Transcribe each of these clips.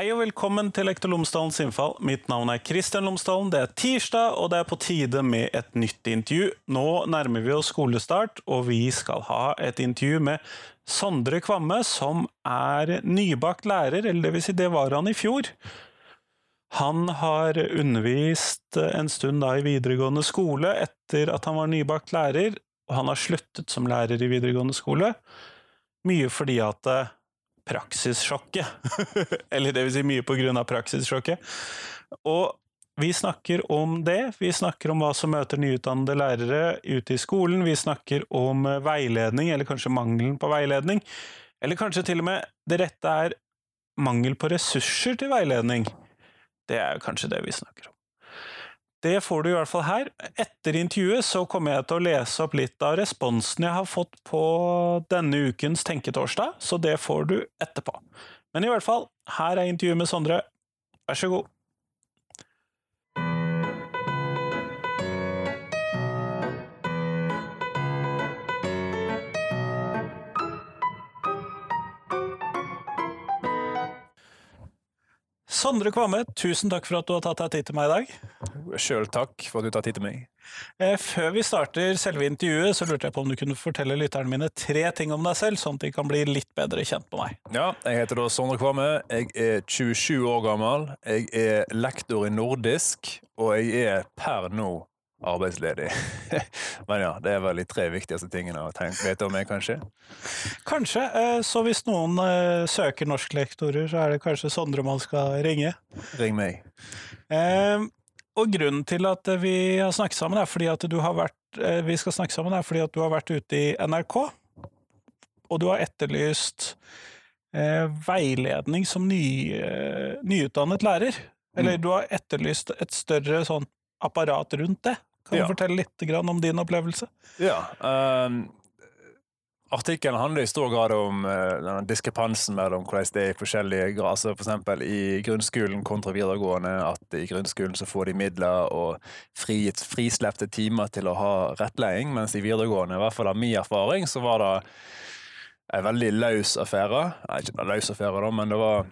Hei og velkommen til Lektor Lomsdalens innfall. Mitt navn er Kristian Lomsdalen. Det er tirsdag, og det er på tide med et nytt intervju. Nå nærmer vi oss skolestart, og vi skal ha et intervju med Sondre Kvamme, som er nybakt lærer, eller det vil si, det var han i fjor. Han har undervist en stund da i videregående skole etter at han var nybakt lærer, og han har sluttet som lærer i videregående skole. Mye fordi at praksissjokket. Eller det vil si mye på grunn av praksissjokket. Og vi snakker om det. Vi snakker om hva som møter nyutdannede lærere ute i skolen. Vi snakker om veiledning, eller kanskje mangelen på veiledning. Eller kanskje til og med det rette er mangel på ressurser til veiledning. Det er kanskje det vi snakker om. Det får du i hvert fall her. Etter intervjuet så kommer jeg til å lese opp litt av responsen jeg har fått på denne ukens Tenketorsdag, så det får du etterpå. Men i hvert fall, her er intervjuet med Sondre. Vær så god. Sondre Kvamme, tusen takk for at du har tatt deg tid til meg i dag. Sjøl takk for at du tar tid til meg. Eh, før vi starter selve intervjuet, så lurte jeg på om du kunne fortelle lytterne mine tre ting om deg selv, sånn at de kan bli litt bedre kjent med meg. Ja, Jeg heter da Sondre Kvamme. Jeg er 27 år gammel. Jeg er lektor i nordisk, og jeg er per nå arbeidsledig. Men ja, det er vel de tre viktigste tingene å tenke, vite om meg, kanskje? Kanskje. Eh, så hvis noen eh, søker norsklektorer, så er det kanskje Sondre man skal ringe? Ring meg. Eh, og grunnen til at vi har snakket sammen, er fordi at du har vært vi skal snakke sammen er fordi at du har vært ute i NRK, og du har etterlyst veiledning som ny, nyutdannet lærer. Eller mm. du har etterlyst et større sånn apparat rundt det. Kan du fortelle litt om din opplevelse? Ja, um, Artikkelen handler i stor grad om uh, diskrepansen mellom hvordan det er i forskjellige grader. Altså for eksempel i grunnskolen kontra videregående. At i grunnskolen så får de midler og fri, frislepte timer til å ha rettledning, mens i videregående, i hvert fall av min erfaring, så var det en veldig løs affære. Nei, ikke en løs affære, da, men det var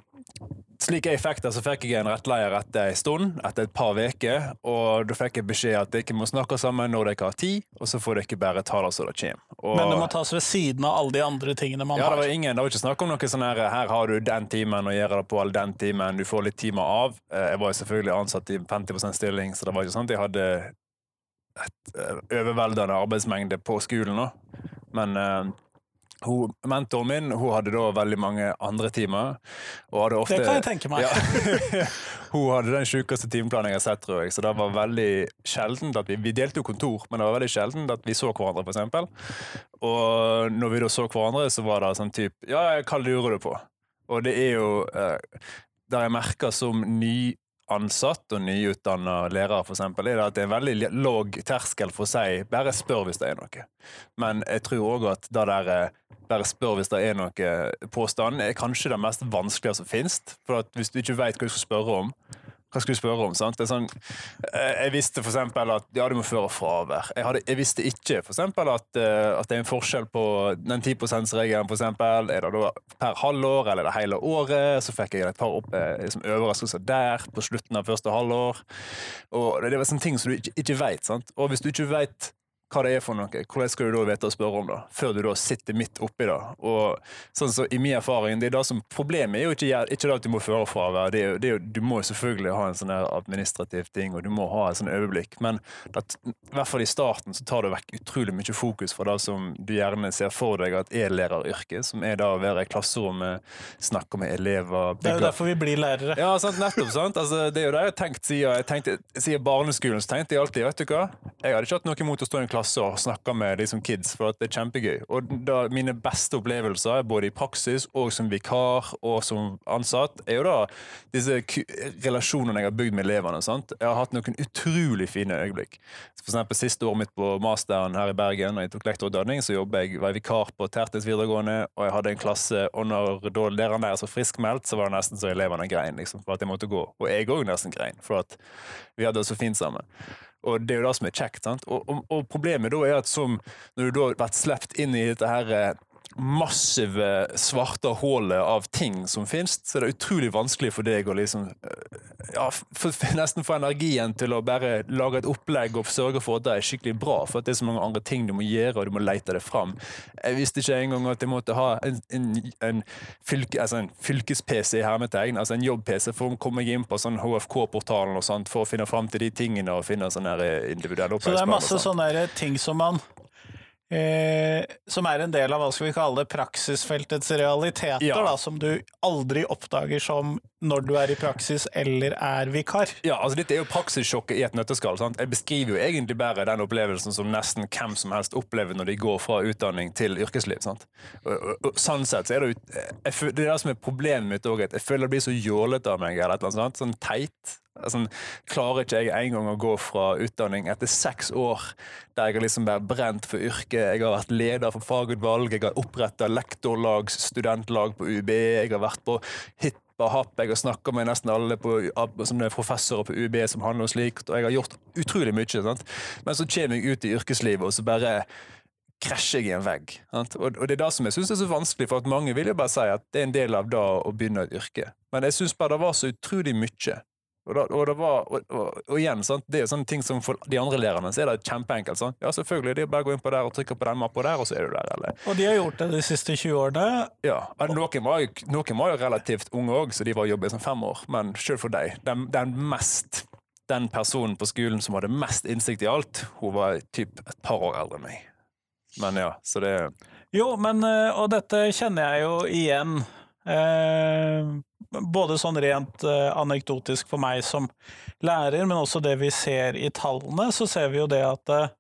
slik jeg fikk det, så fikk jeg en rettleier etter en stund, etter et par uker. Og da fikk jeg beskjed at dere må snakke sammen når dere har tid, og så får dere bare ta det som det kommer. Og, Men det må tas ved siden av alle de andre tingene man ja, har? Ja, det var ingen, det var ikke snakk om noe sånn her her har du den timen og gjør det på all den timen, du får litt timer av. Eh, jeg var jo selvfølgelig ansatt i 50 stilling, så det var ikke sånn at jeg hadde et eh, overveldende arbeidsmengde på skolen. nå. Men uh, hun, mentoren min hun hadde da veldig mange andre timer. Ofte, det kan jeg tenke meg. Ja, hun hadde den sjukeste timeplanen jeg har sett, tror jeg. Så det var veldig sjelden at vi, vi delte jo kontor, men det var veldig sjelden at vi så hverandre, f.eks. Og når vi da så hverandre, så var det sånn type Ja, hva lurer du på? Og det er jo eh, Der jeg merker som ny ansatt og nyutdanna lærere, f.eks., er at det er en veldig låg terskel for å si 'bare spør hvis det er noe'. Men jeg tror òg at det der eh, 'bare spør hvis det er noe' påstanden er kanskje det mest vanskelige som finnes. For hvis du ikke vet hva du skal spørre om, hva skal du spørre om? sant? Sånn, eh, jeg visste f.eks. at ja, du må føre fravær. Jeg, hadde, jeg visste ikke for eksempel, at, eh, at det er en forskjell på den 10 %-regelen. For eksempel. Er det da per halvår eller det hele året? Så fikk jeg et par opp, eh, liksom, overraskelser der på slutten av første halvår. Og Det var sånne ting som du ikke, ikke veit. Og hvis du ikke vet hva det er for noe, hvordan skal du da vite å spørre om det, før du da sitter midt oppi det. Og sånn så I min erfaring, det er det som Problemet er jo ikke, ikke det at du må føre fravær, det er, det er, du må selvfølgelig ha en sånn administrativ ting, og du må ha et sånn overblikk, men at, i hvert fall i starten så tar det vekk utrolig mye fokus fra det som du gjerne ser for deg at er læreryrket, som er da å være i klasserommet, snakke med elever bygge. Det er jo derfor vi blir lærere. Ja, sant, nettopp. sant? Altså, det er jo det jeg har tenkt siden, jeg tenkte, siden barneskolen, så tenkte jeg alltid, vet du hva, jeg hadde ikke hatt noe imot å stå i en klasse klasse og snakker med liksom kids, for det er kjempegøy. Og da, Mine beste opplevelser, både i praksis og som vikar og som ansatt, er jo da disse relasjonene jeg har bygd med elevene. sant? Jeg har hatt noen utrolig fine øyeblikk. For eksempel Siste året mitt på masteren her i Bergen, når jeg tok lektorutdanning, så jobbet jeg, var jeg vikar på Tertnes videregående, og jeg hadde en klasse, og når læreren der er så friskmeldt, så var det nesten så elevene grein liksom, for at jeg måtte gå. Og jeg òg nesten grein, for at vi hadde det så fint sammen. Og det er jo det som er kjekt. sant? Og, og, og problemet da er at som, når du da har vært sluppet inn i dette her eh, massive svarte hullet av ting som finnes, så det er utrolig vanskelig for deg å liksom eh, ja, for, nesten få energien til å bare lage et opplegg og sørge for at det er skikkelig bra, for det er så mange andre ting du må gjøre, og du må lete det fram. Jeg visste ikke engang at jeg måtte ha en, en, en, fylke, altså en fylkes-PC i hermetegn, altså en jobb-PC, for å komme inn på sånn HFK-portalen og sånt, for å finne fram til de tingene og finne sånn eh, individuelle Så det er masse sånne ting som man Eh, som er en del av hva skal vi kalle det, praksisfeltets realiteter, ja. da, som du aldri oppdager som når du er i praksis eller er vikar. Ja, altså Dette er jo praksissjokket i et nøtteskall. sant? Jeg beskriver jo egentlig bare den opplevelsen som nesten hvem som helst opplever når de går fra utdanning til yrkesliv. sant? Og, og, sånn sett så er det jo jeg, Det er det som er problemet mitt òg, at jeg føler det blir så jålete av meg. eller et eller annet, sånn teit. Altså, klarer ikke jeg engang å gå fra utdanning etter seks år der jeg har liksom vært brent for yrket. Jeg har vært leder for fagutvalg, jeg har oppretta lektorlag, studentlag på UB, jeg har vært på hit happ. Jeg har snakka med nesten alle på, som er professorer på UB som handler om slikt, og jeg har gjort utrolig mye. Sant? Men så kommer jeg ut i yrkeslivet, og så bare krasjer jeg i en vegg. Sant? Og, det er det som jeg syns er så vanskelig, for at mange vil jo bare si at det er en del av det å begynne et yrke. Men jeg syns bare det var så utrolig mye og, da, og, var, og, og, igjen, sant? det er sånne ting som for de andre lærerne så er det kjempeenkelt. Sant? Ja, selvfølgelig, det er bare å gå inn på der og trykke på den mappa der, og så er du der. Eller? Og de har gjort det de siste 20 årene? Ja. Noen var, jo, noen var jo relativt unge òg, så de var jobbet som fem år. Men selv for deg, den, den, mest den personen på skolen som hadde mest innsikt i alt, hun var typ et par år eldre enn meg. Men ja, så det Jo, men eh, Og dette kjenner jeg jo igjen. Eh, både sånn rent uh, anekdotisk for meg som lærer, men også det vi ser i tallene, så ser vi jo det at uh,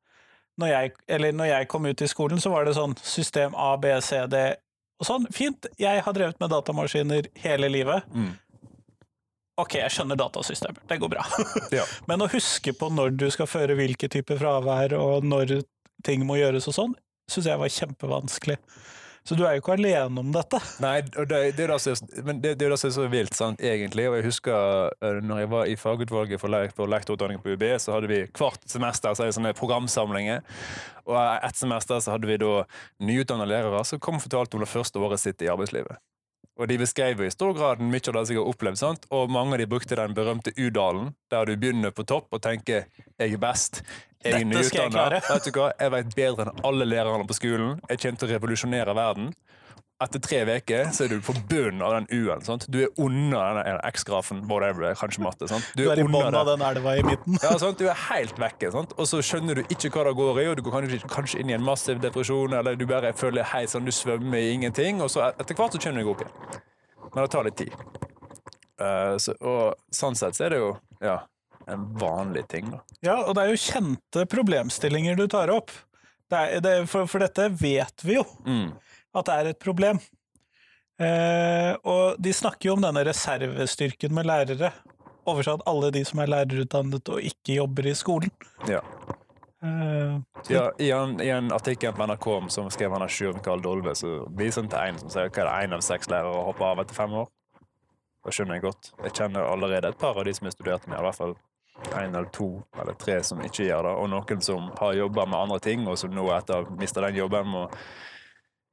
når, jeg, eller når jeg kom ut i skolen, så var det sånn system A, B, C, D og sånn. Fint, jeg har drevet med datamaskiner hele livet. Mm. Ok, jeg skjønner datasystemer, det går bra. ja. Men å huske på når du skal føre hvilke typer fravær, og når ting må gjøres og sånn, syns jeg var kjempevanskelig. Så du er jo ikke alene om dette. Nei, det, er, det, det, som er så vilt, sant, egentlig. Og jeg husker uh, når jeg var i fagutvalget for, for lektorutdanning på UB, så hadde vi hvert semester så er det sånne programsamlinger. Og ett semester så hadde vi da nyutdannede lærere som kom og fortalte om det første året sitt i arbeidslivet. Og de beskrev i stor grad mye av det som jeg har opplevd, sant? og mange av de brukte den berømte U-dalen, der du begynner på topp og tenker 'jeg er best', jeg er nyutdanna. jeg. Jeg vet bedre enn alle lærerne på skolen. Jeg kommer til å revolusjonere verden. Etter tre uker så er du på bunnen av den U-en. Du er under den X-grafen, whatever, kanskje matte. Sant? Du, du er, i bunnen av den elva i midten. ja, sant? Du er helt vekke. Sant? Og så skjønner du ikke hva det går i, og du går kanskje, kanskje inn i en massiv depresjon, eller du bare føler hei, sånn, du svømmer i ingenting, og så etter hvert så kjenner du deg opp igjen. Men det tar litt tid. Uh, så, og sånn sett så er det jo ja, en vanlig ting. Da. Ja, og det er jo kjente problemstillinger du tar opp. Det er, det, for, for, dette vet vi jo, mm. At det er et problem. Eh, og de snakker jo om denne reservestyrken med lærere. Oversatt alle de som er lærerutdannet og ikke jobber i skolen. Ja. Uh, ja, i, en, I en artikkel på NRK som skrev han av Sjur Mikael Dolve, så viser han til en som sier hva er det én av seks lærere hopper av etter fem år. Det skjønner jeg godt. Jeg kjenner allerede et par av de som har studert med, i hvert fall én eller to eller tre som ikke gjør det, og noen som har jobba med andre ting, og som nå etter å ha mista den jobben, må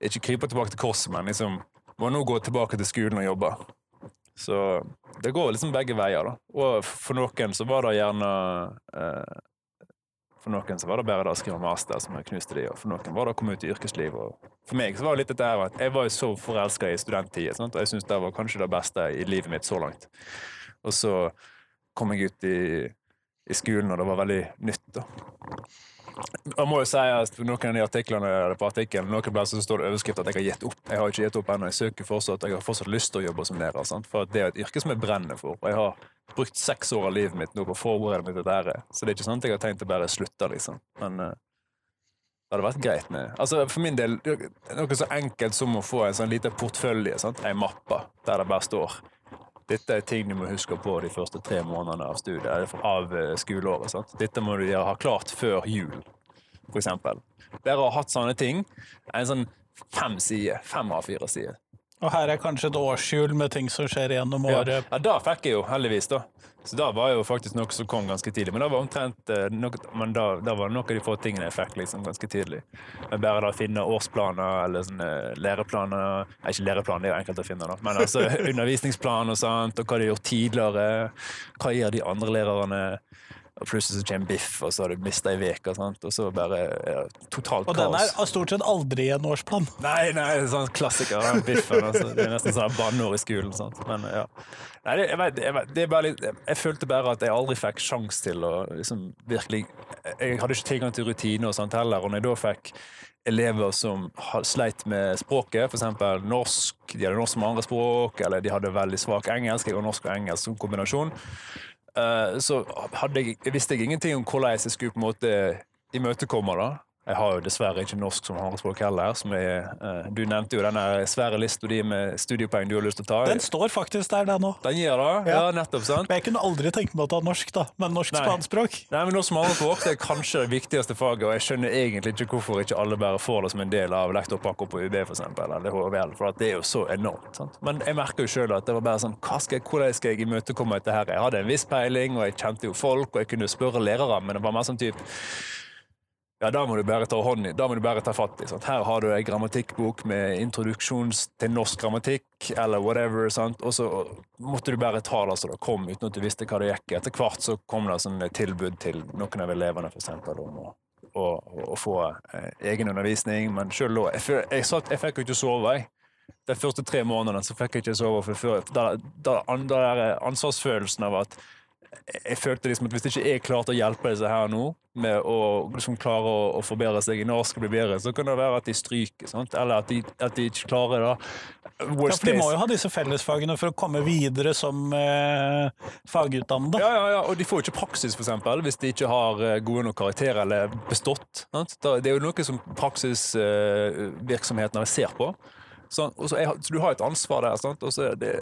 ikke krype tilbake til korset, men liksom må nå gå tilbake til skolen og jobbe. Så det går liksom begge veier, da. Og for noen så var det gjerne eh, For noen så var det bare det å skrive master som knuste de, og for noen var det å komme ut i yrkeslivet. Og for meg så var det litt dette her at jeg var jo så forelska i studenttida, og jeg syns det var kanskje det beste i livet mitt så langt. Og så kom jeg ut i, i skolen, og det var veldig nytt. da. Jeg må jo si at Noen av de artiklene på artikkelen, noen plasser står det overskrift at jeg har gitt opp. Jeg har ikke gitt opp ennå. Jeg søker fortsatt, jeg har fortsatt lyst til å jobbe som lærer. Sant? For det er et yrke som jeg brenner for. Og jeg har brukt seks år av livet mitt nå på å forberede meg til dette. Så det er ikke sånn at jeg har tenkt å bare slutte, liksom. Men uh, det hadde vært greit med Altså For min del, noe så enkelt som å få en sånn liten portfølje. Sant? Ei mappe der det bare står dette er ting du må huske på de første tre månedene av studiet, av eh, skoleåret. Sant? Dette må du ha klart før jul, f.eks. Dere har hatt sånne ting. En sånn fem sider, fem av fire sider. Og her er kanskje et årshjul med ting som skjer gjennom året. ja da fikk jeg jo, heldigvis, da. Så da var jo faktisk noe som kom ganske tidlig. Men da var omtrent eh, noe, men da, da var det noe av de få tingene jeg fikk liksom ganske tidlig. Men bare da finne årsplaner eller sånne læreplaner Nei, ikke læreplaner, det er jo enkelt å finne, da. Men altså undervisningsplan og sånt, og hva de har gjort tidligere. Hva gjør de andre lærerne? Og plutselig så kommer Biff, og så har du mista ei uke, og så bare ja, totalt Og den er stort sett aldri en årsplan. Nei, nei, det er sånn klassiker, den biffen. Altså. Det er nesten sånn banneord i skolen. Sant? Men, ja. nei, det, jeg vet, jeg vet, det er bare litt, jeg følte bare at jeg aldri fikk sjans til å liksom, virkelig Jeg hadde ikke tilgang til rutiner og sånt heller. Og når jeg da fikk elever som sleit med språket, f.eks. norsk, de hadde norsk som andre språk, eller de hadde veldig svak engelsk, jeg var norsk og engelsk som kombinasjon, så hadde jeg visste jeg ingenting om hvordan jeg skulle på en måte imøtekomme det. Jeg har jo dessverre ikke norsk som handelsspråk heller. Som er, eh, du nevnte jo den svære lista di med studiepoeng du har lyst til å ta. Den står faktisk der, den òg. Den gir det? Ja, nettopp. sant? Men jeg kunne aldri tenkt meg å ta norsk, da. Men norsk Nei. spanspråk. Nei, men Norsk som andrespråk det er kanskje det viktigste faget, og jeg skjønner egentlig ikke hvorfor ikke alle bare får det som en del av lektorpakka på UB eksempel, eller HVL, for at det er jo så enormt. sant? Men jeg merker jo sjøl at det var bare sånn hva skal jeg, Hvordan skal jeg imøtekomme dette her? Jeg hadde en viss peiling, og jeg kjente jo folk, og jeg kunne spørre lærere, men det var mer sånn type ja, da må du bare ta hånd i, da må du bare ta fatt i. Sant? Her har du en grammatikkbok med introduksjon til norsk grammatikk, eller whatever, sant? og så måtte du bare ta det så det kom, uten at du visste hva det gikk. i. Etter hvert så kom det sånne tilbud til noen av elevene, for eksempel, om å, å, å få eh, egen undervisning, men selv da, jeg, jeg, jeg fikk jo ikke sove, jeg. De første tre månedene så fikk jeg ikke sove, for før, da, da, der ansvarsfølelsen av at jeg følte liksom at hvis ikke jeg klarte å hjelpe disse her nå, med å liksom klare å, å forbedre seg i norsk bli bedre, så kan det være at de stryker, sant? eller at de, at de ikke klarer det. Ja, for de må jo ha disse fellesfagene for å komme videre som eh, fagutdannede. Ja, ja, ja, og de får ikke praksis, eksempel, hvis de ikke har eh, gode nok karakterer eller bestått. Sant? Det er jo noe som praksisvirksomhetene ser på. Så, jeg, så du har et ansvar der. Sant? Og, så det,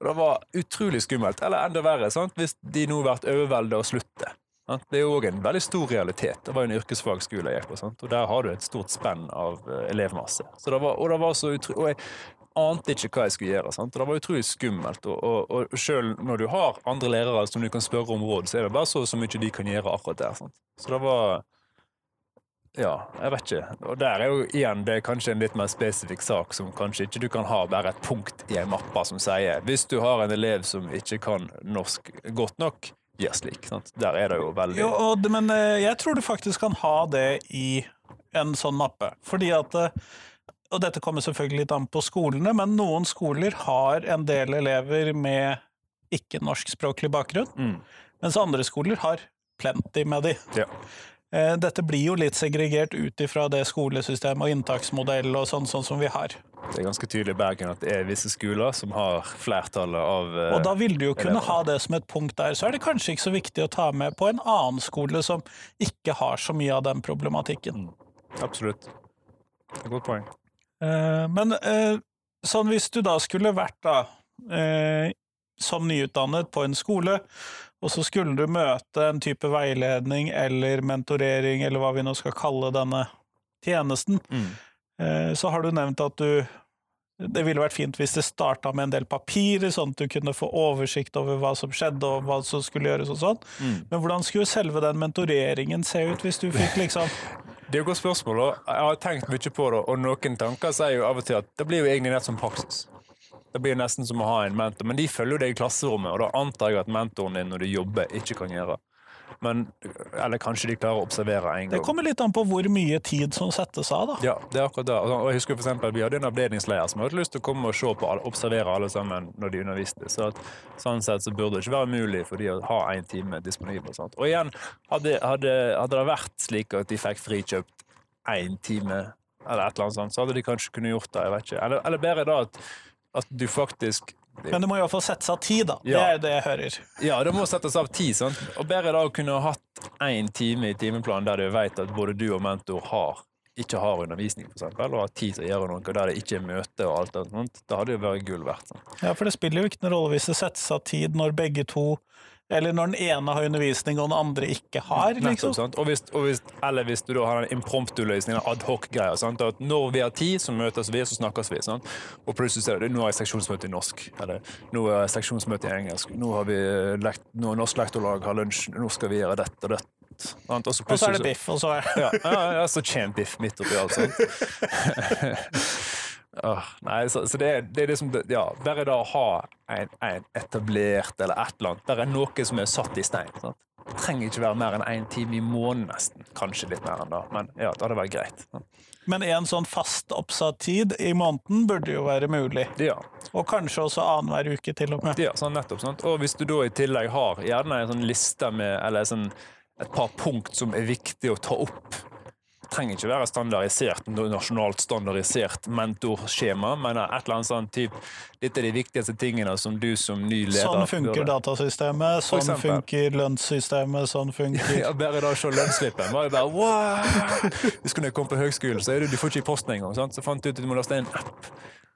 og det var utrolig skummelt. Eller enda verre, sant? hvis de nå blir overveldet og slutter. Sant? Det er jo òg en veldig stor realitet. Det var jo en yrkesfagskole jeg gikk på, og der har du et stort spenn av eh, elevmasse. Så det var, og, det var så utro, og jeg ante ikke hva jeg skulle gjøre. Sant? Og det var utrolig skummelt. Og, og, og selv når du har andre lærere som du kan spørre om råd, så er det bare så, så mye de kan gjøre akkurat der. Sant? Så det var ja, jeg vet ikke. Og der er jo igjen det er kanskje en litt mer spesifikk sak som kanskje ikke du kan ha bare et punkt i en mappe som sier hvis du har en elev som ikke kan norsk godt nok, gjør slik. Sant? Der er det jo veldig Jo, og, men eh, jeg tror du faktisk kan ha det i en sånn mappe. Fordi at eh, Og dette kommer selvfølgelig litt an på skolene, men noen skoler har en del elever med ikke-norskspråklig bakgrunn, Mm. mens andre skoler har plenty med de. Ja. Eh, Dette blir jo litt segregert ut ifra det skolesystemet og inntaksmodell og sånn, sånn som vi har. Det er ganske tydelig i Bergen at det er visse skoler som har flertallet av eh, Og da vil du jo kunne elever. ha det som et punkt der. Så er det kanskje ikke så viktig å ta med på en annen skole som ikke har så mye av den problematikken. Absolutt. Det er godt poeng. Eh, Men eh, sånn hvis du da skulle vært da eh, som nyutdannet på en skole, og så skulle du møte en type veiledning eller mentorering, eller hva vi nå skal kalle denne tjenesten, Mm. eh, så har du nevnt at du det ville vært fint hvis det starta med en del papirer, sånn at du kunne få oversikt over hva som skjedde og hva som skulle gjøres og sånn. Mm. Men hvordan skulle selve den mentoreringen se ut, hvis du fikk liksom Det er jo et godt spørsmål, og jeg har tenkt mye på det, og noen tanker sier jo av og til at det blir jo egentlig nett som praksis. Det blir nesten som å ha en mentor, men de følger jo deg i klasserommet, og da antar jeg at mentoren din når du jobber, ikke kan gjøre. Men, eller kanskje de klarer å observere en gang. Det kommer litt an på hvor mye tid som settes av, da. Ja, det er akkurat det. Og jeg husker for eksempel, Vi hadde en avdelingsleder som hadde lyst til å komme og se på, alle- observere alle sammen når de underviste. Så at, sånn sett så burde det ikke være mulig for de å ha én time disponibel. Sant? Og igjen, hadde, hadde, hadde det vært slik at de fikk frikjøpt én time, eller et eller annet sånt, så hadde de kanskje kunne gjort det. jeg vet ikke. Eller, eller bedre da at, at du faktisk Men det må iallfall settes av tid, da. Det Ja. er det jeg hører. Ja, det må settes av tid. sant? Og bedre da å kunne ha hatt én time i timeplanen der du vet at både du og mentor har ikke har undervisning, for eksempel, og har tid til å gjøre noe der det ikke er møte og alt det sånt. Da hadde det vært gull verdt. sant? Ja, for det spiller jo ikke noen rolle hvis det settes av tid når begge to Eller når den ene har undervisning og den andre ikke har. Nettopp, liksom. sant? Og hvis, og hvis, eller hvis du da har en impromptu-løsning, en adhoc-greie. At Når vi har tid, så møtes vi, så snakkes vi. sant? Og plutselig ser du nå har jeg seksjonsmøte i norsk, eller nå er jeg seksjonsmøte i engelsk, nå har vi lekt, nå Norsk lektorlag har lunsj, nå skal vi gjøre dette og dette. sant? Og så, Og så er det biff, og så er Ja, ja, ja, så kommer biff midt oppi alt sånt. Åh, nei, så, så det, er, det er det- ja, Bare da å ha en, en etablert eller et eller annet, bare noe som er satt i stein. Sant? Det trenger ikke være mer enn én time i måneden, nesten. Kanskje litt mer enn da, men ja, det hadde vært greit. sant? Men en sånn fast oppsatt tid i måneden burde jo være mulig. Ja, Og kanskje også annenhver uke, til og med. ja sånn nettopp. Sant? Og hvis du da i tillegg har gjerne en sånn liste med eller sånn, et par punkt som er viktig å ta opp det trenger ikke være standardisert, nasjonalt standardisert mentorskjema, men et eller annet sånn typ Dette er de viktigste tingene som du som ny leder Sånn funker datasystemet, sånn funker lønnssystemet, sånn funker Ja, bare da å se lønnsslippen var jo bare wow! Husker du jeg kom på høgskolen, så er det, du får ikke i posten engang. Så fant du ut at du må laste en app.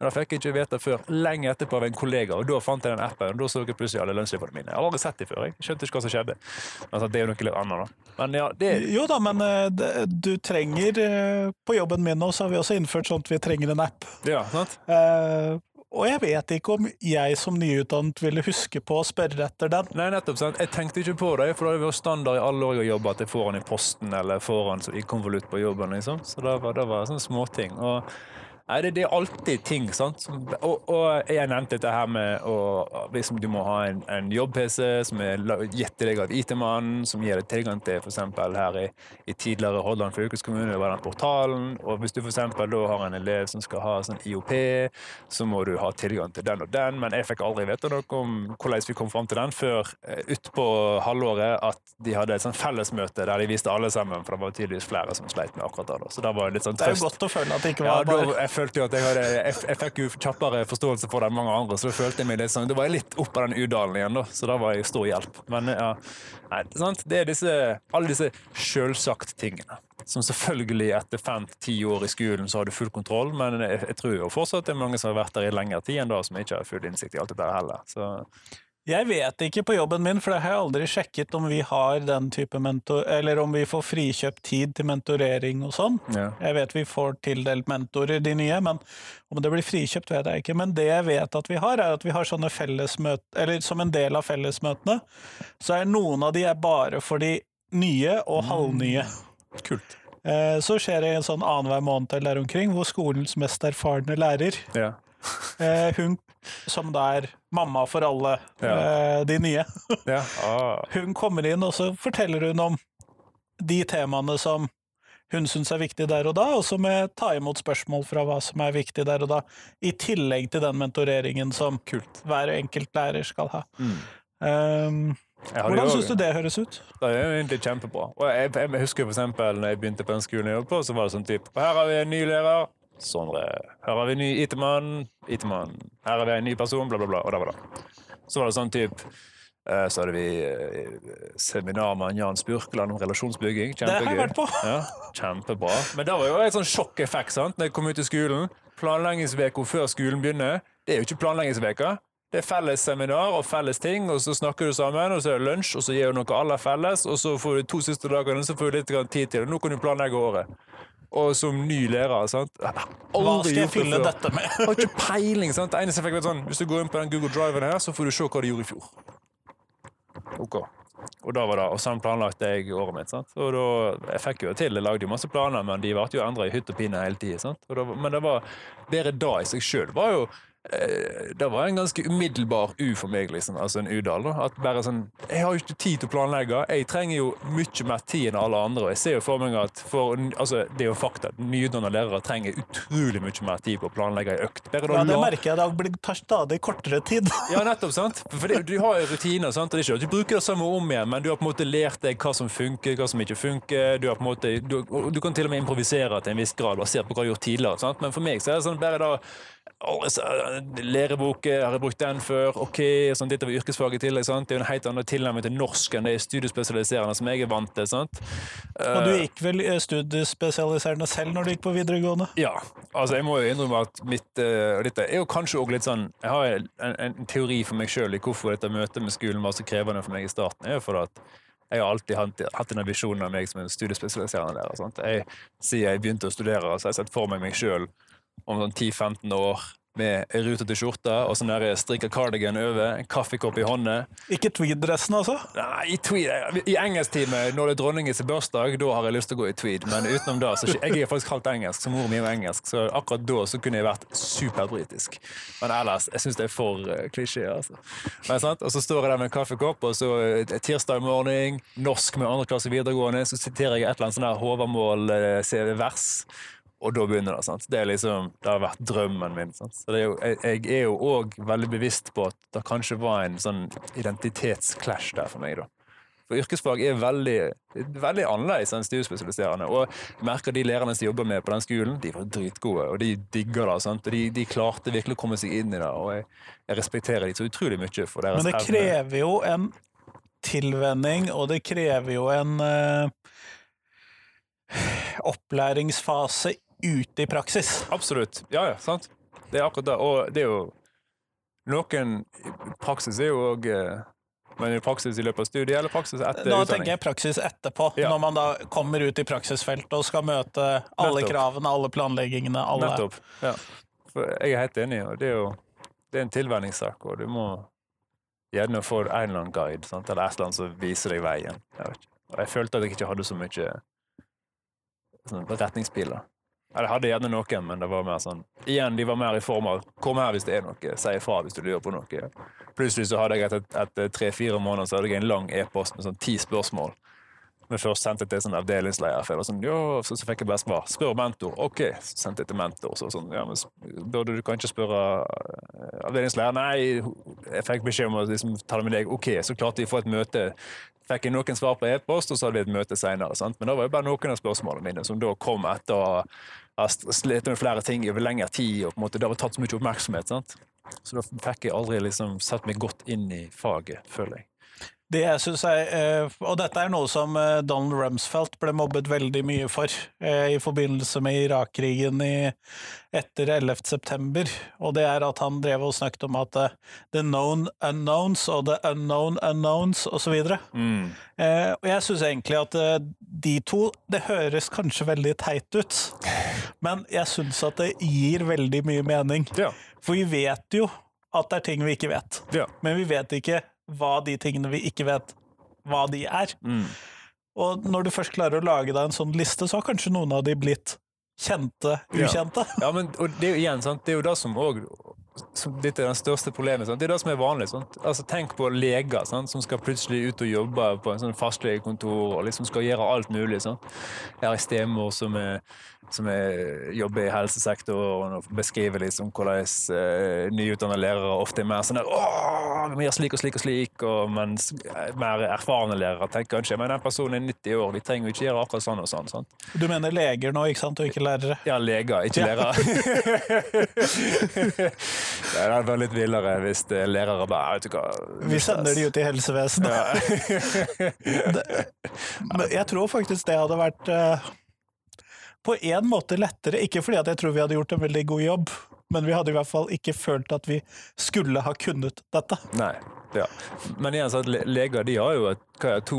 Men da fikk jeg ikke vite før lenge etterpå av en kollega, og da fant jeg den appen. Og da så jeg plutselig alle lønnslippene mine. Jeg har aldri sett dem før. Jeg skjønte ikke hva som skjedde. Altså, det er jo noe litt annet, da. Men ja, det Jo da, men eh, du trenger eh, På jobben min nå så har vi også innført at vi trenger en app. Ja, sant? Uh, og jeg vet ikke om jeg som nyutdannet ville huske på å spørre etter den. Nei, nettopp. sant? Jeg tenkte ikke på det, for det har vært standard i alle år jeg har jobbet at jeg får den i posten eller får den i konvolutt på jobben. liksom. Så det var, det var sånne småting. Og Nei, det, det er alltid ting, sant. Og, og jeg nevnte dette her med å liksom, Du må ha en, en jobb-PC som er gitt til deg av IT-mannen, som gir deg tilgang til f.eks. her i, i tidligere Hordaland fylkeskommune, det var den portalen. Og hvis du f.eks. da har en elev som skal ha sånn IOP, så må du ha tilgang til den og den. Men jeg fikk aldri vite noe om hvordan vi kom fram til den, før eh, utpå halvåret at de hadde et sånn fellesmøte der de viste alle sammen, for det var tydeligvis flere som sleit med akkurat det. Så det var litt sånn Det er jo godt å føle at det ikke var ja, bare følte jo at jeg hadde jeg, jeg fikk jo kjappere forståelse for det enn mange andre, så da følte jeg meg litt sånn Da var jeg litt oppe av den udalen igjen, da, så da var jeg stor hjelp. Men ja, nei, sant? det er disse, alle disse sjølsagt tingene. Som selvfølgelig etter fem-ti år i skolen så har du full kontroll, men jeg, jeg tror jo fortsatt det er mange som har vært der i lengre tid enn da, som ikke har full innsikt i alt dette heller. Så Jeg vet ikke på jobben min, for det har jeg aldri sjekket om vi har den type mentor... Eller om vi får frikjøpt tid til mentorering og sånn. ja. Jeg vet vi får tildelt mentorer, de nye, men om det blir frikjøpt, vet jeg ikke. Men det jeg vet at vi har, er at vi har sånne fellesmøter Eller som en del av fellesmøtene, så er noen av de er bare for de nye og halvnye. Kult. Eh, Så skjer det en sånn annenhver måned eller der omkring, hvor skolens mest erfarne lærer, Ja. eh, hun som da er mamma for alle Ja. eh, de nye, ja. Ah. hun kommer inn og så forteller hun om de temaene som hun syns er viktig der og da, og så med ta imot spørsmål fra hva som er viktig der og da, i tillegg til den mentoreringen som Kult. hver enkelt lærer skal ha. Mm. Um, hvordan syns du det høres ut? Det er jo egentlig kjempebra. Og jeg, jeg, jeg husker for eksempel når jeg begynte på den skolen jeg jobbet på, så var det sånn typ Her har vi en ny lærer. Sondre. Her har vi en ny IT-mann. IT-mann. Her har vi en ny person. Bla, bla, bla. Og der var det. Så var det sånn typ eh, Så hadde vi seminarmann seminar med Jan Spurkeland om relasjonsbygging. Det har jeg vært på. Ja, kjempebra. Men det var jo et sånn sjokkeffekt sant? Når jeg kom ut i skolen. Planleggingsveka før skolen begynner, det er jo ikke planleggingsveka. Det er felles seminar og felles ting, og så snakker du sammen, og så er det lunsj, og så gir du noe alle felles, og så får du to siste dagene, så får du litt tid til det. Nå kan du planlegge året. Og som ny lærer, sant. Hva skal jeg gjort det dette med? Har ikke peiling. sant? Det eneste jeg fikk var sånn, Hvis du går inn på den Google Driven her, så får du se hva de gjorde i fjor. Ok. Og da var det, og sånn planlagte jeg året mitt. sant? Og da, Jeg fikk jo til, jeg lagde jo masse planer, men de ble jo endra i hytt og pine hele tida. Men det var bedre da i seg sjøl. var jo det var en ganske umiddelbar U for meg, liksom. Altså en udal. da. At bare sånn Jeg har jo ikke tid til å planlegge. Jeg trenger jo mye mer tid enn alle andre. Og jeg ser jo for meg at for, altså, Det er jo fakta. Nyutdannede lærere trenger utrolig mye mer tid på å planlegge ei økt. Bare Ja, det merker jeg. Det blir- tar stadig kortere tid. ja, nettopp. sant? For det, Du har jo rutiner. sant? Og det er ikke at du bruker det samme om igjen, men du har på en måte lært deg hva som funker, hva som ikke funker. Du, har på en måte, du, du kan til og med improvisere til en viss grad basert på hva du har gjort tidligere. sant? Men for meg så er det sånn bare da Lærebok, eh, har jeg brukt den før? Ok, sånn, dette var yrkesfag i tillegg. sant? Det er jo en helt annen tilnærming til norsk enn det studiespesialiserende som jeg er vant til. sant? Og du Eh, gikk vel eh, studiespesialiserende selv når du gikk på videregående? Ja. altså Jeg må jo innrømme at mitt eh, og Dette er jo kanskje også litt sånn Jeg har en, en teori for meg sjøl i hvorfor dette møtet med skolen var så krevende for meg i starten. Er jo for at jeg har alltid hatt, hatt denne visjonen av meg som en studiespesialiserende lærer. Sant? Jeg, siden jeg begynte å studere, så har jeg sett for meg meg sjøl om sånn 10-15 år med rutete skjorte og sånn der strikka cardigan over, kaffekopp i hånda. Ikke tweed-dressen, altså? Nei, i tweed I engelsktime, når det er dronningens bursdag, da har jeg lyst til å gå i tweed. Men utenom det, så Jeg er faktisk halvt engelsk, så mor mi er engelsk, så akkurat da så kunne jeg vært superbritisk. Men ellers, jeg syns det er for uh, klisjé, altså. Men, sant? Og så står jeg der med en kaffekopp, og så uh, tirsdag morgen, norsk med andre klasse videregående, så siterer jeg et eller annet sånn der Håvamål-vers. Og da begynner det. sant? Det er liksom, det har vært drømmen min. sant? Så det er jo, jeg, jeg er jo òg veldig bevisst på at det kanskje var en sånn identitetsclash der for meg. da. For yrkesfag er veldig, veldig annerledes enn studiespesialiserende. Og jeg merker de lærerne som jobber med på den skolen, de var dritgode, og de digger det. sant? Og de, de klarte virkelig å komme seg inn i det, og jeg, jeg respekterer de så utrolig mye for deres Men det krever jo en tilvenning, og det krever jo en uh, opplæringsfase ute i praksis. Absolutt. Ja, ja, sant. Det er akkurat det. Og det er jo Noen Praksis er jo òg Men i praksis i løpet av studiet, eller praksis etter Da utdanning? tenker jeg praksis etterpå, Ja. når man da kommer ut i praksisfeltet og skal møte alle Nettopp. kravene, alle planleggingene, alle Nettopp. Ja. For jeg er helt enig, og det er jo det er en tilvenningssak, og du må gjerne få en eller annen guide, sant? eller et eller annet som viser deg veien. Jeg. Og jeg følte at jeg ikke hadde så mye sånn, retningspiler. Jeg hadde gjerne noen, men det var mer sånn Igjen, de var mer i form av 'kom her hvis det er noe', si ifra hvis du lurer på noe. Plutselig så hadde jeg etter tre-fire måneder så hadde jeg en lang e-post med sånn ti spørsmål. Men først sendte jeg til sånn avdelingsleder. For jeg sånn, jo, så, så fikk jeg bare svar. Spør mentor. OK. Så sendte jeg til mentor. Så sånn, ja, men burde du kanskje spørre eh, avdelingsleder? Nei, jeg fikk beskjed om å liksom, ta det med deg. OK, så klarte vi å få et møte. Fikk jeg noen svar på e-post, og så hadde vi et møte senere. Men da var det bare noen av spørsmålene mine som da kom etter å ha slitt med flere ting over lengre tid, og på en måte det har tatt så mye oppmerksomhet. sant? Så da fikk jeg aldri liksom satt meg godt inn i faget, føler jeg. Det jeg synes er, eh, Og dette er noe som eh, Donald Rumsfeldt ble mobbet veldig mye for eh, i forbindelse med Irak-krigen etter 11. september. Og det er at han drev og snakket om at the known unknowns og the unknown unknowns osv. Mm. Og jeg syns egentlig at de to Det høres kanskje veldig teit ut, men jeg syns at det gir veldig mye mening. Ja. For vi vet jo at det er ting vi ikke vet, ja. men vi vet ikke hva de tingene vi ikke vet, hva de er. Mm. Og når du først klarer å lage deg en sånn liste, så har kanskje noen av de blitt kjente, ukjente. Ja, men og det er jo igjen, sant? det er jo det som òg Dette er det største problemet. Sant? Det er det som er vanlig. Altså, tenk på leger sant? som skal plutselig ut og jobbe på en sånn fastlegekontor og liksom skal gjøre alt mulig. Sant? Jeg har en stemor som, er, som er, jobber i helsesektoren og beskriver liksom hvordan eh, nyutdannede lærere ofte er mer sånn der, Åh, vi slik og slik og slik, og mens mer erfarne lærere tenker kanskje men den personen er 90 år, vi trenger jo ikke gjøre akkurat sånn og sånn. Sant? Du mener leger nå, ikke sant, og ikke lærere? Ja, leger, ikke Ja. lærere. det hadde vært litt villere hvis det er lærere bare vet du hva Vi sender de ut i helsevesenet. Ja. Men jeg tror faktisk det hadde vært eh, på en måte lettere, ikke fordi at jeg tror vi hadde gjort en veldig god jobb, men vi hadde i hvert fall ikke følt at vi skulle ha kunnet dette. Nei. Ja. Men igjen, så at leger de har jo et, hva er, to,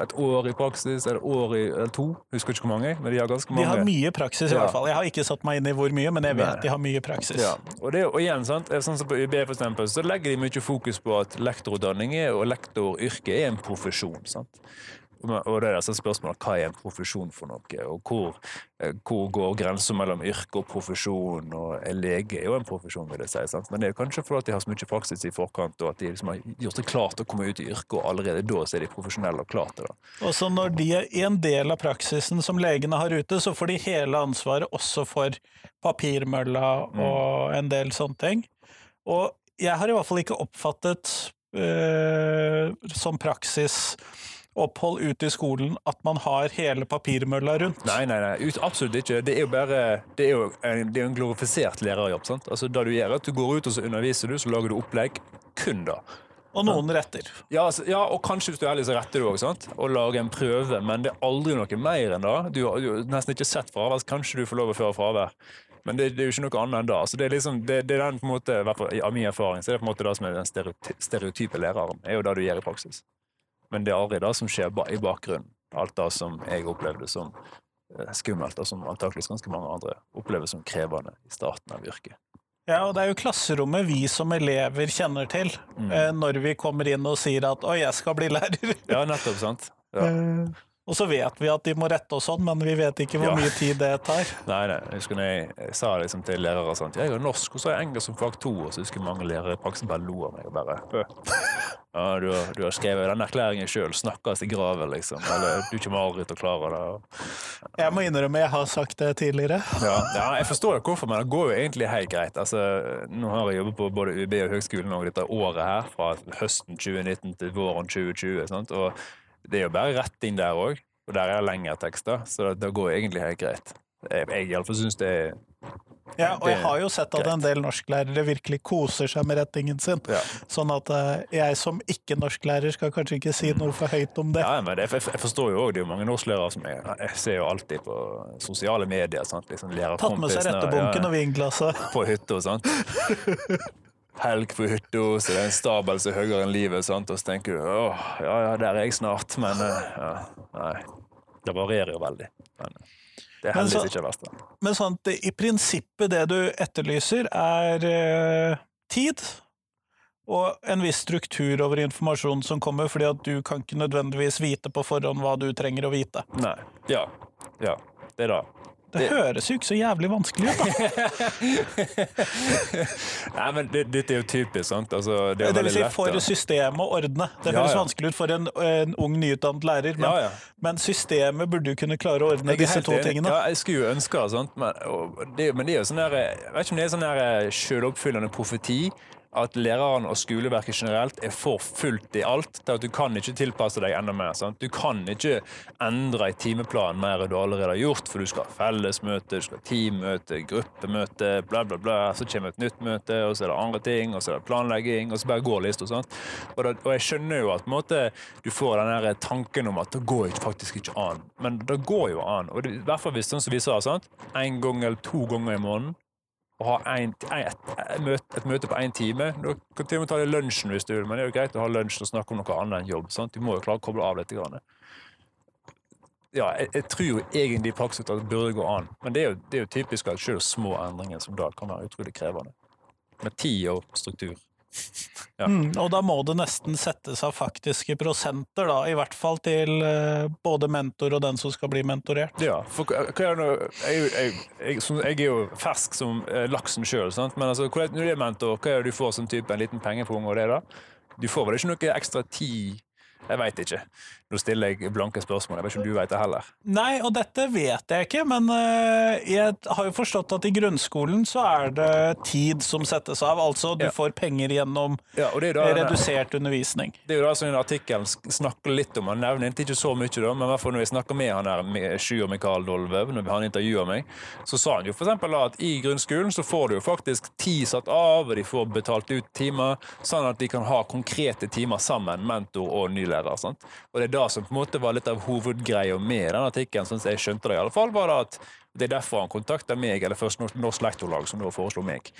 et år i praksis, eller år i, eller to, husker ikke hvor mange, men de har ganske mange. De har mye praksis, i Ja. hvert fall. Jeg har ikke satt meg inn i hvor mye, men jeg vet Nei. de har mye praksis. Ja, og, det, og igjen, sant? sånn som på UB for eksempel, så legger de mye fokus på at lektorutdanning og lektoryrket er en profesjon. Sant? Og det er altså spørsmålet hva er en profesjon for noe, og hvor, eh, hvor går grensa mellom yrke og profesjon, og en lege er jo en profesjon, vil jeg si. Sant? Men det er kanskje fordi de har så mye praksis i forkant, og at de liksom har gjort det klart til å komme ut i yrket, og allerede da så er de profesjonelle og klare til det. Og så når de er en del av praksisen som legene har ute, så får de hele ansvaret også for papirmølla og en del sånne ting. Og jeg har i hvert fall ikke oppfattet øh, som praksis opphold ute i skolen at man har hele papirmølla rundt. Nei, nei, nei, absolutt ikke. Det er jo bare Det er jo en, det er en glorifisert lærerjobb. sant? Altså, da du gjør at du går ut og så underviser du, så lager du opplegg kun da. Og noen retter. Ja, altså, ja, og kanskje hvis du er ærlig, så retter du òg? Og lager en prøve, men det er aldri noe mer enn det. Du har, du har nesten ikke sett fravær, så kanskje du får lov å føre fravær. Men det, det er jo ikke noe annet enn da. Så det er liksom, det, det er den på en måte, i av min erfaring, så er det på en måte det som er den stereotype læreren. er jo det du gjør i praksis. Men det er aldri det som skjer i bakgrunnen. Alt det som jeg opplevde som eh, skummelt, og som antakeligvis ganske mange andre opplever som krevende i starten av yrket. Ja, og det er jo klasserommet vi som elever kjenner til Mm. eh, når vi kommer inn og sier at 'oi, jeg skal bli lærer'. Ja, nettopp, sant? Ja. Og så vet vi at de må rette og sånn, men vi vet ikke hvor Ja. mye tid det tar. Nei, nei, jeg husker når jeg, jeg sa liksom til lærere sånn, jeg har norsk, og så har jeg engelsk som fag to, og så husker mange lærere i praksis bare lo av meg og bare «Øh, Ja, du har, du har skrevet den erklæringen sjøl, snakkes i graven, liksom. Eller du kommer aldri til å klare det. og- Jeg må innrømme, jeg har sagt det tidligere. Ja, ja, jeg forstår hvorfor, men det går jo egentlig helt greit. Altså, nå har jeg jobbet på både UB og høgskolen og dette året her, fra høsten 2019 til våren 2020. Sant? Og det er jo bare rett inn der òg, og der er lengre tekster, så det, det går egentlig helt greit. Jeg, jeg iallfall syns det er Ja, og jeg har jo sett at en del norsklærere virkelig koser seg med rettingen sin. ja. Sånn at eh, jeg som ikke-norsklærer skal kanskje ikke si noe for høyt om det. Ja, men det, jeg, jeg forstår jo òg, det er jo mange norsklærere som jeg, jeg ser jo alltid på sosiale medier. Sant? Liksom Tatt med seg rettebunken ja, og vinglasset. på hytta. Sant? Helg på hytta, så det er en stabel som er høyere enn livet. Sant? Og så tenker du åh, ja ja, der er jeg snart. Men eh, ja, nei. Det varierer jo veldig. Men eh, det er heldigvis ikke det verste. Men sant, det- i prinsippet det du etterlyser, er eh, tid. Og en viss struktur over informasjonen som kommer, fordi at du kan ikke nødvendigvis vite på forhånd hva du trenger å vite. Nei. Ja. Ja. Det er det. Det, Det- høres jo ikke så jævlig vanskelig ut, da. Nei, men det, dette er jo typisk, sant. Altså, det Det vil si for systemet å ordne. Det Ja, høres ja. vanskelig ut for en, en ung, nyutdannet lærer, men, Ja, men systemet burde jo kunne klare å ordne disse to enig. tingene. Ja, jeg skulle jo ønske sant? Men, og det, men det er jo sånn der, jeg vet ikke om det er sånn der selvoppfyllende profeti at læreren og skoleverket generelt er for fullt i alt, til at du kan ikke tilpasse deg enda mer. Sant? Du kan ikke endre i timeplanen mer enn du allerede har gjort, for du skal ha fellesmøte, du skal ha teammøte, gruppemøte, bla, bla, bla. Så kommer et nytt møte, og så er det andre ting, og så er det planlegging, og så bare går lista. Og, Og, og jeg skjønner jo at måte, du får den der tanken om at det går faktisk ikke an. Men det går jo an. Og det, i hvert fall hvis sånn som vi sa, sant? en gang eller to ganger i måneden, og ha en, et, et, møte, på én time. Du kan til og med ta deg lunsjen hvis du vil, men det er jo greit å ha lunsj og snakke om noe annet enn jobb. sant? Du må jo klare å koble av litt. Grann. Ja, jeg, jeg tror jo egentlig i praksis at det burde gå an, men det er jo, det er jo typisk at selv små endringer som da kan være utrolig krevende. Med tid og struktur. Ja. Mm, og da må det nesten settes av faktiske prosenter, da, i hvert fall til uh, både mentor og den som skal bli mentorert. Ja, for hva det nå jeg, jeg, jeg, som- jeg er jo fersk som eh, laksen sjøl, men altså, når du er mentor, hva det du får som type en liten pengepung og det, da? Du får vel ikke noe ekstra tid? Jeg veit ikke. Nå stiller jeg blanke spørsmål. Jeg vet ikke om du vet det heller. Nei, og dette vet jeg ikke, men eh, jeg har jo forstått at i grunnskolen så er det tid som settes av, altså du Ja. får penger gjennom Ja, det da redusert undervisning. Det er jo da som den artikkelen snakker litt om. Han nevner ikke så mye, da, men når jeg snakker med han her, Sjur Mikael Dolvev, når han intervjuer meg, så sa han jo eksempel at i grunnskolen så får du jo faktisk tid satt av, og de får betalt ut timer, sånn at de kan ha konkrete timer sammen, mentor og ny lærer. Sant? Og det er da som på en måte var litt av hovedgreia med den artikkelen, sånn jeg skjønte det i alle fall, var at det er derfor han kontakta meg, eller først Norsk, Lektorlag, som da foreslo meg.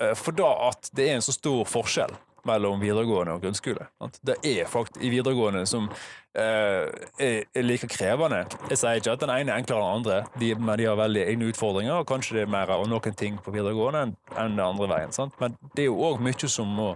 Eh, For da at det er en så stor forskjell mellom videregående og grunnskole. Det er faktisk i videregående som eh, er like krevende. Jeg sier ikke at den ene er enklere enn den andre, de, men de har veldig egne utfordringer. og Kanskje det er mer av noen ting på videregående enn enn den andre veien. Sant? Men det er jo òg mye som må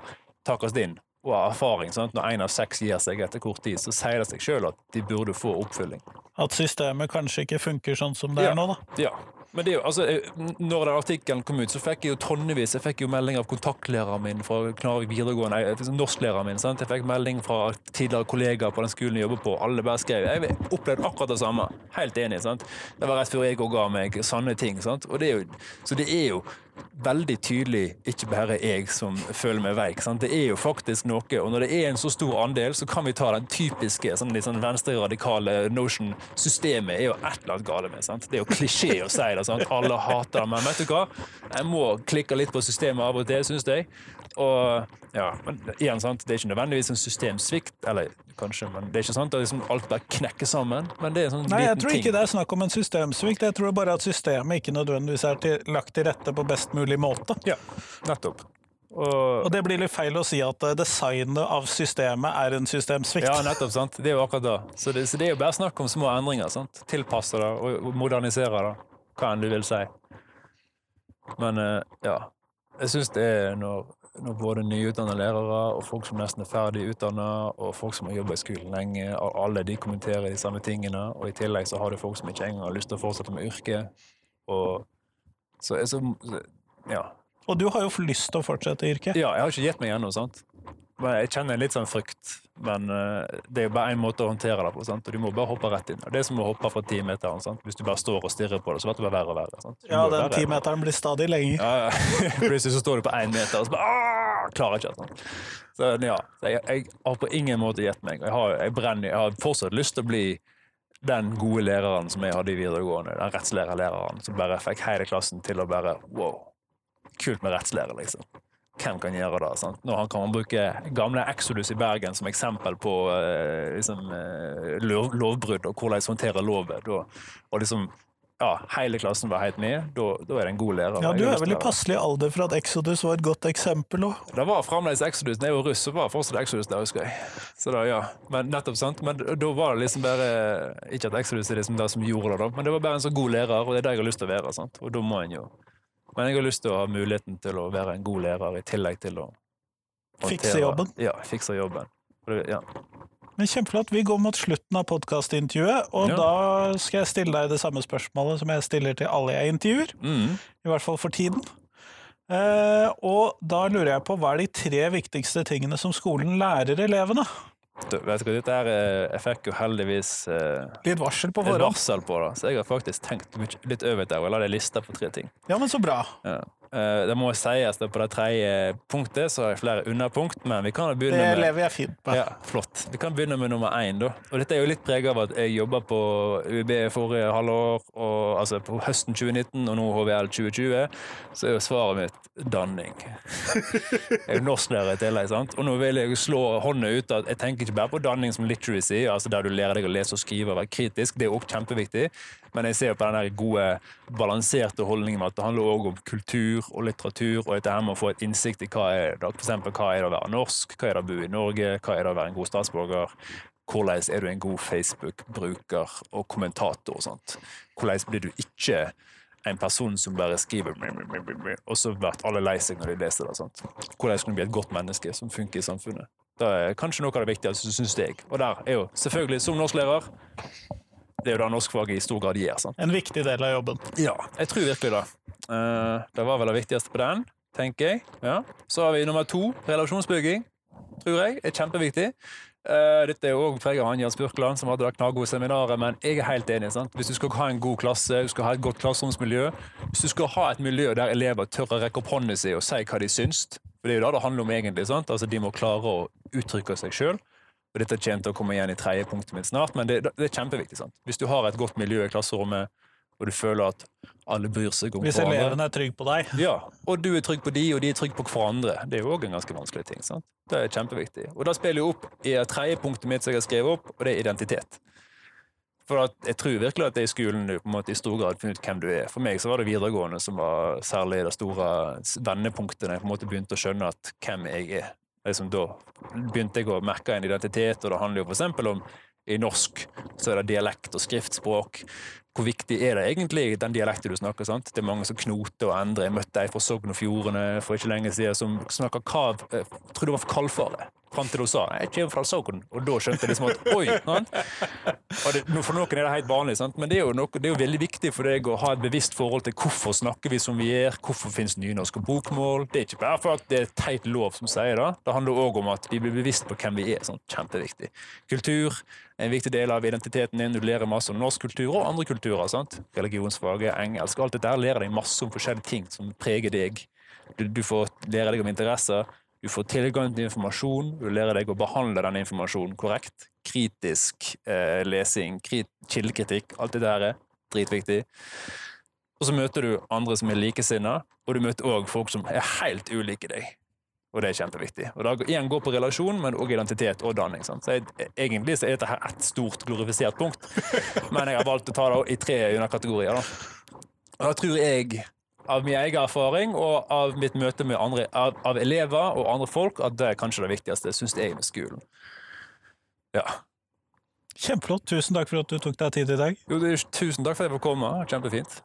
takkes inn, og erfaring. Sant? Når én av seks gir seg etter kort tid, så sier det seg sjøl at de burde få oppfylling. At systemet kanskje ikke funker sånn som det Ja. er nå, da. Ja. Men det er jo, altså, eh, når den artikkelen kom ut, så fikk jeg jo tonnevis. Jeg fikk jo melding av kontaktlæreren min fra Knarvik videregående, liksom norsklæreren min. sant? Jeg fikk melding fra tidligere kollegaer på den skolen jeg jobber på. Alle bare skrev. Jeg opplevde akkurat det samme. Helt enig. sant? Det var rett før jeg òg ga meg sanne ting. sant? Og det er jo, så det er jo veldig tydelig ikke bare jeg som føler meg veik. Sant? Det er jo faktisk noe, og når det er en så stor andel, så kan vi ta den typiske sånn sånn venstre-radikale notion. Systemet er jo et eller annet gale med. Sant? Det er jo klisjé å si det. Sant? Alle hater det. Men vet du hva? Jeg må klikke litt på systemet av og til, syns jeg. Og ja, men igjen, sant? Det er ikke nødvendigvis en systemsvikt, eller kanskje, men det er ikke sant at liksom alt bare knekker sammen. men det er en sånn Nei, jeg tror tror ting. ikke det er snakk om en systemsvikt. Jeg tror bare at systemet ikke nødvendigvis er til, lagt til rette på best mulig måte. Ja, nettopp. Og, Og det blir litt feil å si at eh, designet av systemet er en systemsvikt. ja, nettopp, sant? Det er jo akkurat da. Så det, så det er jo bare snakk om små endringer. sant? Tilpasse det og og modernisere det, hva enn du vil si. Men eh, ja, jeg syns det er når, når både nyutdanna lærere og folk som nesten er ferdig utdanna, og folk som har jobba i skolen lenge, alle de kommenterer de samme tingene, og i tillegg så har du folk som ikke engang har lyst til å fortsette med yrket. Og så, så ja. Og du har jo lyst til å fortsette i yrket. Ja, jeg har ikke gitt meg ennå, sant. Jeg kjenner en litt sånn frykt. Men eh, det er jo bare én måte å håndtere det på, sant? og du må bare hoppe rett inn. Det er som å hoppe fra timeteren. sant? Hvis du bare står og stirrer på det, så blir det bare verre og verre. sant? Ja, den timeteren blir stadig lenger. Ja, ja. Plutselig så står du på én meter, og så bare «Åh!» Klarer ikke. Sant? Så ja, jeg, jeg har på ingen måte gitt meg. Jeg har, jeg, brenner, jeg har fortsatt lyst til å bli den gode læreren som jeg hadde i videregående. Den rettslærerlæreren som bare fikk hele klassen til å bare Wow, kult med rettslære, liksom. Hvem kan gjøre det? sant? Nå kan man bruke gamle Exodus i Bergen som eksempel på eh, liksom, eh, lov, lovbrudd og hvordan håndtere loven. Og, Og liksom, ja, hele klassen var helt med. Da, da er det en god lærer. Ja, Du er vel i passelig alder for at Exodus var et godt eksempel òg. det var fremdeles Exodus. Da jeg var russ, så var det fortsatt Exodus der, husker jeg. Så da, ja. Men nettopp, sant? Men da var det liksom bare Ikke at Exodus er liksom det som gjorde det, da, men det var bare en så god lærer, og det er det jeg har lyst til å være. sant? Og da må en jo Men jeg har lyst til å ha muligheten til å være en god lærer, i tillegg til å håndtere- Fikse jobben. Ja, fikse jobben. Ja. Men Kjempeflott. Vi går mot slutten av podkastintervjuet, og Ja. da skal jeg stille deg det samme spørsmålet som jeg stiller til alle jeg intervjuer. Mm. I hvert fall for tiden. Eh, og da lurer jeg på hva er de tre viktigste tingene som skolen lærer elevene? Du, vet du dette her eh, Jeg fikk jo heldigvis eh, Litt varsel på varsel på det, så jeg har faktisk tenkt litt over det, og jeg la det lista på tre ting. Ja, men så bra. Ja. Eh, Det må sies at på det tredje punktet så har jeg flere underpunkt, men vi kan Det begynne med lever jeg fint med. ja, flott. Vi kan begynne med nummer én. da. Og Dette er jo litt preget av at jeg jobba på UiB forrige halvår, og, altså på høsten 2019, og nå HVL 2020. Så er jo svaret mitt danning. Jeg er jo norsklærer i tillegg. sant? Og nå vil jeg slå hånda ut at jeg tenker ikke bare på danning som literacy, altså der du lærer deg å lese og skrive og være kritisk, det er også kjempeviktig. Men jeg ser jo på den gode, balanserte holdningen med at det handler også om kultur og litteratur, og dette her med å få et innsikt i hva er det, for eksempel, hva er det å være norsk, hva er det å bo i Norge, hva er det å være en god statsborger, hvordan er du en god Facebook-bruker og kommentator og sånt. Hvordan blir du ikke en person som bare skriver og så blir alle lei seg når de leser det. Sant? Hvordan skal du bli et godt menneske som funker i samfunnet? Det er kanskje noe av det viktigste, syns jeg. Og der er jo selvfølgelig, som norsklærer Det er jo det norskfaget i stor grad gjør. sant? En viktig del av jobben. Ja, jeg tror virkelig det. Eh, det var vel det viktigste på den, tenker jeg. Ja. Så har vi nummer to, relasjonsbygging. Tror jeg er kjempeviktig. Eh, dette er jo også preget av Anja Spurkland, som hadde det knallgode seminaret, men jeg er helt enig. sant? Hvis du skal ha en god klasse, du skal ha et godt klasseromsmiljø, hvis du skal ha et miljø der elever tør å rekke opp hånden sin og si hva de syns, for det er jo det det handler om egentlig, sant? Altså de må klare å uttrykke seg sjøl. Og dette kommer til å komme igjen i tredje punktet mitt snart, men det, det er kjempeviktig. sant? Hvis du har et godt miljø i klasserommet, og du føler at alle bryr seg om Hvis hverandre eleven er trygge på deg. ja, og du er trygg på de, og de er trygge på hverandre. Det er jo òg en ganske vanskelig ting. sant? Det er kjempeviktig. Og da spiller jeg opp i tredje punktet mitt som jeg har skrevet opp, og det er identitet. For jeg tror virkelig at det er i skolen du på en måte i stor grad finner ut hvem du er. For meg så var det videregående som var særlig det store vendepunktet da jeg på en måte begynte å skjønne at hvem jeg er. Liksom da begynte jeg å merke en identitet, og det handler jo f.eks. om i norsk så er det dialekt og skriftspråk. Hvor viktig er det egentlig, den dialekten du snakker? sant? Det er mange som knoter og endrer. Jeg møtte ei fra Sogn og Fjordane for ikke lenge siden som snakker kav Jeg tror det var for kaldfare. Fram til hun sa 'jeg kommer fra Sogn', og da skjønte jeg liksom at oi! Det, for noen er det helt vanlig, sant? men det er, noe, det er jo veldig viktig for deg å ha et bevisst forhold til hvorfor snakker vi som vi gjør, hvorfor finnes nynorsk og bokmål. Det er ikke bare for at det er teit lov som sier det, det handler òg om at vi blir bevisst på hvem vi er. Sant? Kjempeviktig. Kultur er en viktig del av identiteten din. Du lærer masse om norsk kultur og andre kulturer. sant? Religionsfaget, engelsk, alt dette her lærer deg masse om forskjellige ting som preger deg. Du, du får lære deg om interesser, du får tilgang til informasjon, du lærer deg å behandle den informasjonen korrekt. Kritisk eh, lesing, krit, kildekritikk, alt det der er dritviktig. Og så møter du andre som er likesinna, og du møter òg folk som er helt ulike deg. Og det er kjempeviktig. Og da igjen går på relasjon, men òg identitet og danning. Sant? Så jeg, egentlig så er dette her ett stort glorifisert punkt, men jeg har valgt å ta det i tre underkategorier. Da. Og da tror jeg, av min egen erfaring og av mitt møte med andre, av, av elever og andre folk, at det er kanskje det viktigste, syns jeg, med skolen. Ja. Kjempeflott. Tusen takk for at du tok deg tid i dag. Jo, det tusen takk for at jeg fikk komme. Kjempefint.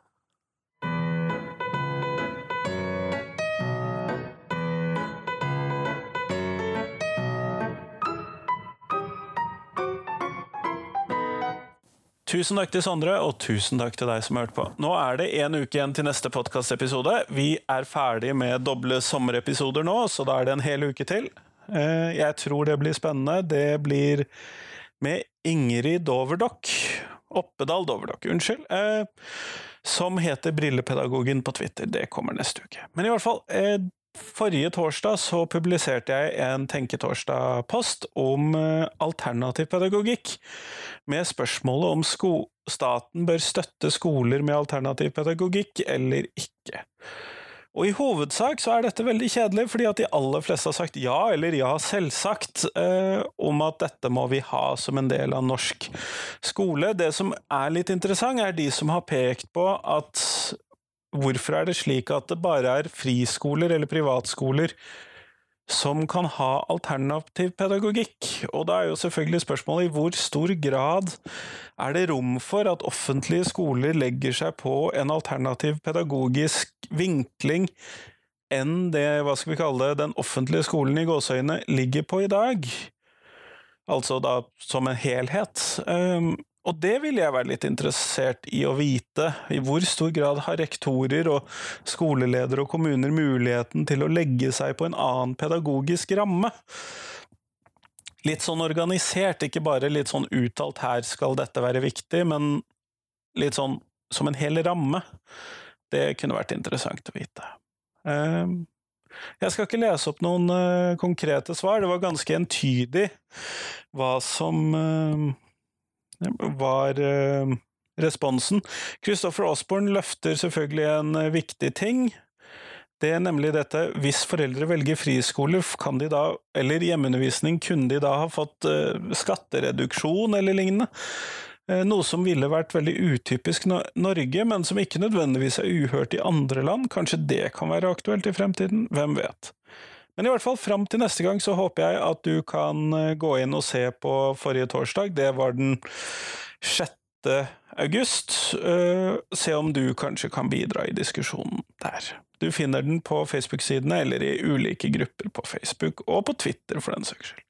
Tusen takk til Sondre, og tusen takk til deg som har hørt på. Nå er det en uke igjen til neste podkastepisode. Vi er ferdig med doble sommerepisoder nå, så da er det en hel uke til. Eh, Jeg tror det blir spennende. Det blir med Ingrid Doverdokk. Oppedal Doverdokk, unnskyld. eh, Som heter Brillepedagogen på Twitter. Det kommer neste uke. Men i hvert fall, eh, Forrige torsdag så publiserte jeg en Tenketorsdag-post om eh, alternativ pedagogikk, med spørsmålet om staten bør støtte skoler med alternativ pedagogikk eller ikke. Og i hovedsak så er dette veldig kjedelig, fordi at de aller fleste har sagt ja eller ja selvsagt eh, om at dette må vi ha som en del av norsk skole. Det som er litt interessant, er de som har pekt på at hvorfor er det slik at det bare er friskoler eller privatskoler som kan ha alternativ pedagogikk? Og da er jo selvfølgelig spørsmålet i hvor stor grad er det rom for at offentlige skoler legger seg på en alternativ pedagogisk vinkling enn det, hva skal vi kalle det, den offentlige skolen i gåseøyne ligger på i dag? Altså da som en helhet. Og det vil jeg være litt interessert i å vite. I hvor stor grad har rektorer og skoleledere og kommuner muligheten til å legge seg på en annen pedagogisk ramme? Litt sånn organisert, ikke bare litt sånn uttalt 'her skal dette være viktig', men litt sånn som en hel ramme. Det kunne vært interessant å vite. Um, jeg skal ikke lese opp noen uh, konkrete svar, det var ganske entydig hva som uh, var uh, responsen. Christopher Osborne løfter selvfølgelig en uh, viktig ting. Det er nemlig dette, hvis foreldre velger friskole, kan de da, eller hjemmeundervisning, kunne de da ha fått uh, skattereduksjon eller lignende? Noe som ville vært veldig utypisk Norge, men som ikke nødvendigvis er uhørt i andre land. Kanskje det kan være aktuelt i fremtiden? Hvem vet? Men i hvert fall fram til neste gang så håper jeg at du kan gå inn og se på forrige torsdag. Det var den 6. august. Se om du kanskje kan bidra i diskusjonen der. Du finner den på Facebook-sidene eller i ulike grupper på Facebook, og på Twitter for den saks skyld.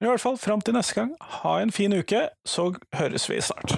Men i hvert fall, fram til neste gang, ha en fin uke, så høres vi snart.